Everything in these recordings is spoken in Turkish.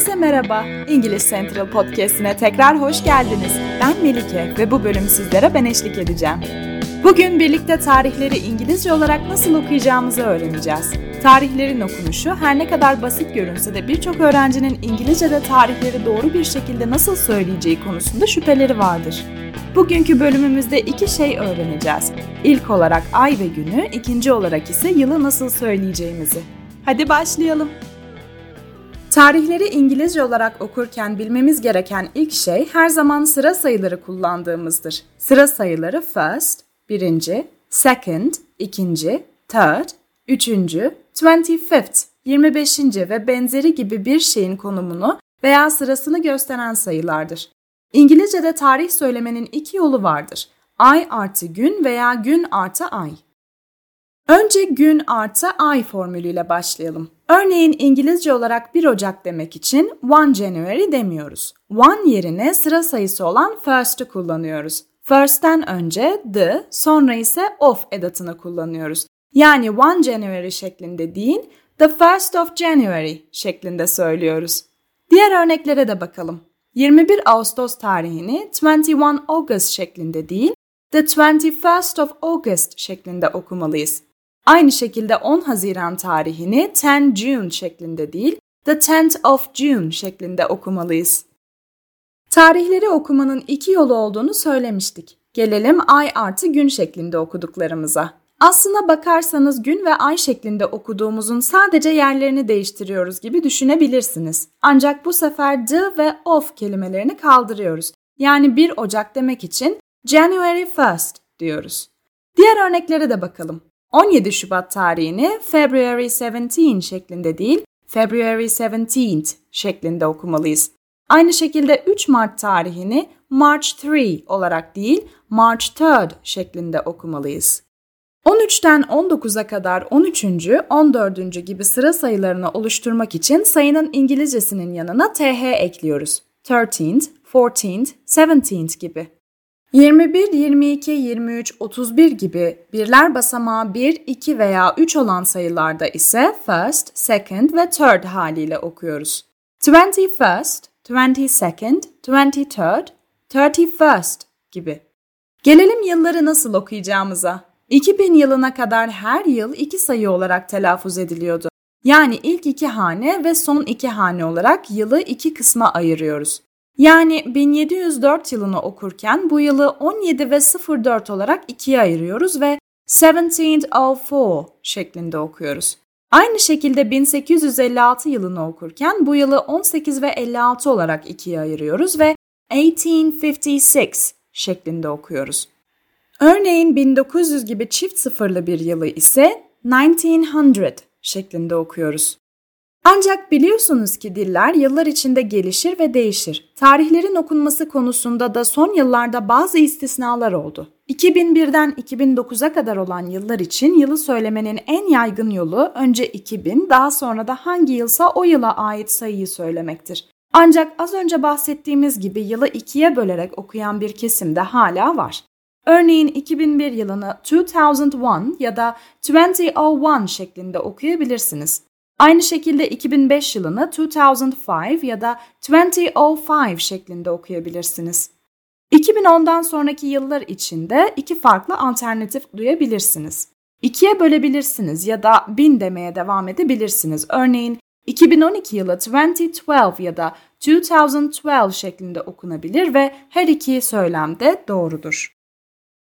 Herkese merhaba. İngiliz Central Podcast'ine tekrar hoş geldiniz. Ben Melike ve bu bölüm sizlere ben eşlik edeceğim. Bugün birlikte tarihleri İngilizce olarak nasıl okuyacağımızı öğreneceğiz. Tarihlerin okunuşu her ne kadar basit görünse de birçok öğrencinin İngilizce'de tarihleri doğru bir şekilde nasıl söyleyeceği konusunda şüpheleri vardır. Bugünkü bölümümüzde iki şey öğreneceğiz. İlk olarak ay ve günü, ikinci olarak ise yılı nasıl söyleyeceğimizi. Hadi başlayalım. Tarihleri İngilizce olarak okurken bilmemiz gereken ilk şey her zaman sıra sayıları kullandığımızdır. Sıra sayıları first, birinci, second, ikinci, third, üçüncü, twenty-fifth, yirmi beşinci ve benzeri gibi bir şeyin konumunu veya sırasını gösteren sayılardır. İngilizce'de tarih söylemenin iki yolu vardır. Ay artı gün veya gün artı ay. Önce gün artı ay formülüyle başlayalım. Örneğin İngilizce olarak 1 Ocak demek için 1 January demiyoruz. 1 yerine sıra sayısı olan first'ı kullanıyoruz. First'ten önce the, sonra ise of edatını kullanıyoruz. Yani 1 January şeklinde değil, the first of January şeklinde söylüyoruz. Diğer örneklere de bakalım. 21 Ağustos tarihini 21 August şeklinde değil, the 21st of August şeklinde okumalıyız. Aynı şekilde 10 Haziran tarihini 10 June şeklinde değil, the 10th of June şeklinde okumalıyız. Tarihleri okumanın iki yolu olduğunu söylemiştik. Gelelim ay artı gün şeklinde okuduklarımıza. Aslına bakarsanız gün ve ay şeklinde okuduğumuzun sadece yerlerini değiştiriyoruz gibi düşünebilirsiniz. Ancak bu sefer the ve of kelimelerini kaldırıyoruz. Yani 1 Ocak demek için January 1st diyoruz. Diğer örneklere de bakalım. 17 Şubat tarihini February 17 şeklinde değil, February 17th şeklinde okumalıyız. Aynı şekilde 3 Mart tarihini March 3 olarak değil, March 3rd şeklinde okumalıyız. 13'ten 19'a kadar 13. 14. gibi sıra sayılarını oluşturmak için sayının İngilizcesinin yanına th ekliyoruz. 13th, 14th, 17th gibi. 21, 22, 23, 31 gibi birler basamağı 1, 2 veya 3 olan sayılarda ise first, second ve third haliyle okuyoruz. 21st, 22nd, 23rd, 31st gibi. Gelelim yılları nasıl okuyacağımıza. 2000 yılına kadar her yıl iki sayı olarak telaffuz ediliyordu. Yani ilk iki hane ve son iki hane olarak yılı iki kısma ayırıyoruz. Yani 1704 yılını okurken bu yılı 17 ve 04 olarak ikiye ayırıyoruz ve 1704 şeklinde okuyoruz. Aynı şekilde 1856 yılını okurken bu yılı 18 ve 56 olarak ikiye ayırıyoruz ve 1856 şeklinde okuyoruz. Örneğin 1900 gibi çift sıfırlı bir yılı ise 1900 şeklinde okuyoruz. Ancak biliyorsunuz ki diller yıllar içinde gelişir ve değişir. Tarihlerin okunması konusunda da son yıllarda bazı istisnalar oldu. 2001'den 2009'a kadar olan yıllar için yılı söylemenin en yaygın yolu önce 2000 daha sonra da hangi yılsa o yıla ait sayıyı söylemektir. Ancak az önce bahsettiğimiz gibi yılı ikiye bölerek okuyan bir kesim de hala var. Örneğin 2001 yılını 2001 ya da 2001 şeklinde okuyabilirsiniz. Aynı şekilde 2005 yılını 2005 ya da 2005 şeklinde okuyabilirsiniz. 2010'dan sonraki yıllar içinde iki farklı alternatif duyabilirsiniz. İkiye bölebilirsiniz ya da 1000 demeye devam edebilirsiniz. Örneğin 2012 yılı 2012 ya da 2012 şeklinde okunabilir ve her iki söylem de doğrudur.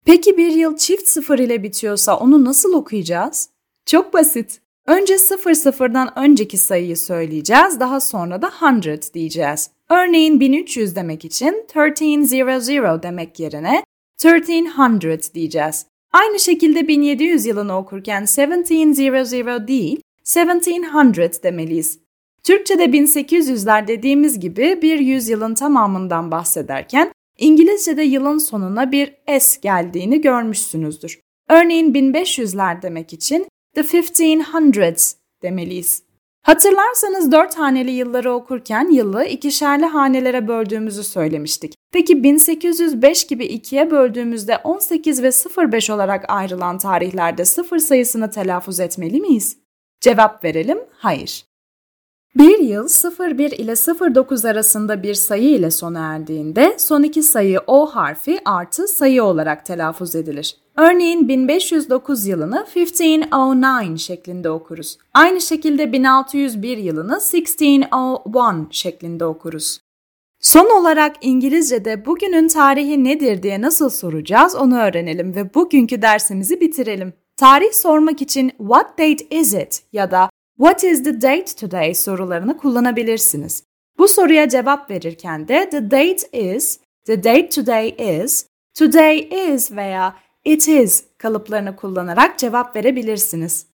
Peki bir yıl çift sıfır ile bitiyorsa onu nasıl okuyacağız? Çok basit. Önce sıfır sıfırdan önceki sayıyı söyleyeceğiz, daha sonra da hundred diyeceğiz. Örneğin 1300 demek için 1300 demek yerine 1300 diyeceğiz. Aynı şekilde 1700 yılını okurken 1700 değil, 1700 demeliyiz. Türkçe'de 1800'ler dediğimiz gibi bir yüzyılın tamamından bahsederken İngilizce'de yılın sonuna bir s geldiğini görmüşsünüzdür. Örneğin 1500'ler demek için the 1500s demeliyiz. Hatırlarsanız dört haneli yılları okurken yılı ikişerli hanelere böldüğümüzü söylemiştik. Peki 1805 gibi ikiye böldüğümüzde 18 ve 05 olarak ayrılan tarihlerde sıfır sayısını telaffuz etmeli miyiz? Cevap verelim, hayır. Bir yıl 01 ile 09 arasında bir sayı ile sona erdiğinde son iki sayı O harfi artı sayı olarak telaffuz edilir. Örneğin 1509 yılını 1509 şeklinde okuruz. Aynı şekilde 1601 yılını 1601 şeklinde okuruz. Son olarak İngilizce'de bugünün tarihi nedir diye nasıl soracağız onu öğrenelim ve bugünkü dersimizi bitirelim. Tarih sormak için what date is it ya da what is the date today sorularını kullanabilirsiniz. Bu soruya cevap verirken de the date is, the date today is, today is veya it is kalıplarını kullanarak cevap verebilirsiniz.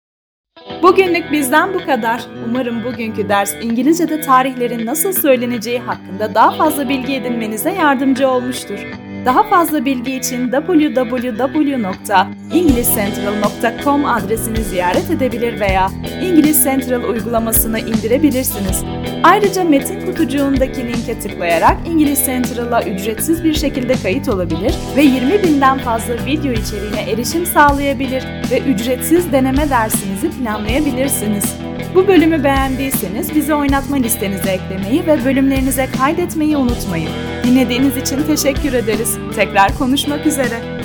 Bugünlük bizden bu kadar. Umarım bugünkü ders İngilizce'de tarihlerin nasıl söyleneceği hakkında daha fazla bilgi edinmenize yardımcı olmuştur. Daha fazla bilgi için www.englishcentral.com adresini ziyaret edebilir veya İngiliz Central uygulamasını indirebilirsiniz. Ayrıca metin kutucuğundaki linke tıklayarak İngiliz Central'a ücretsiz bir şekilde kayıt olabilir ve 20 binden fazla video içeriğine erişim sağlayabilir ve ücretsiz deneme dersinizi planlayabilirsiniz. Bu bölümü beğendiyseniz bizi oynatma listenize eklemeyi ve bölümlerinize kaydetmeyi unutmayın. Dinlediğiniz için teşekkür ederiz. Tekrar konuşmak üzere.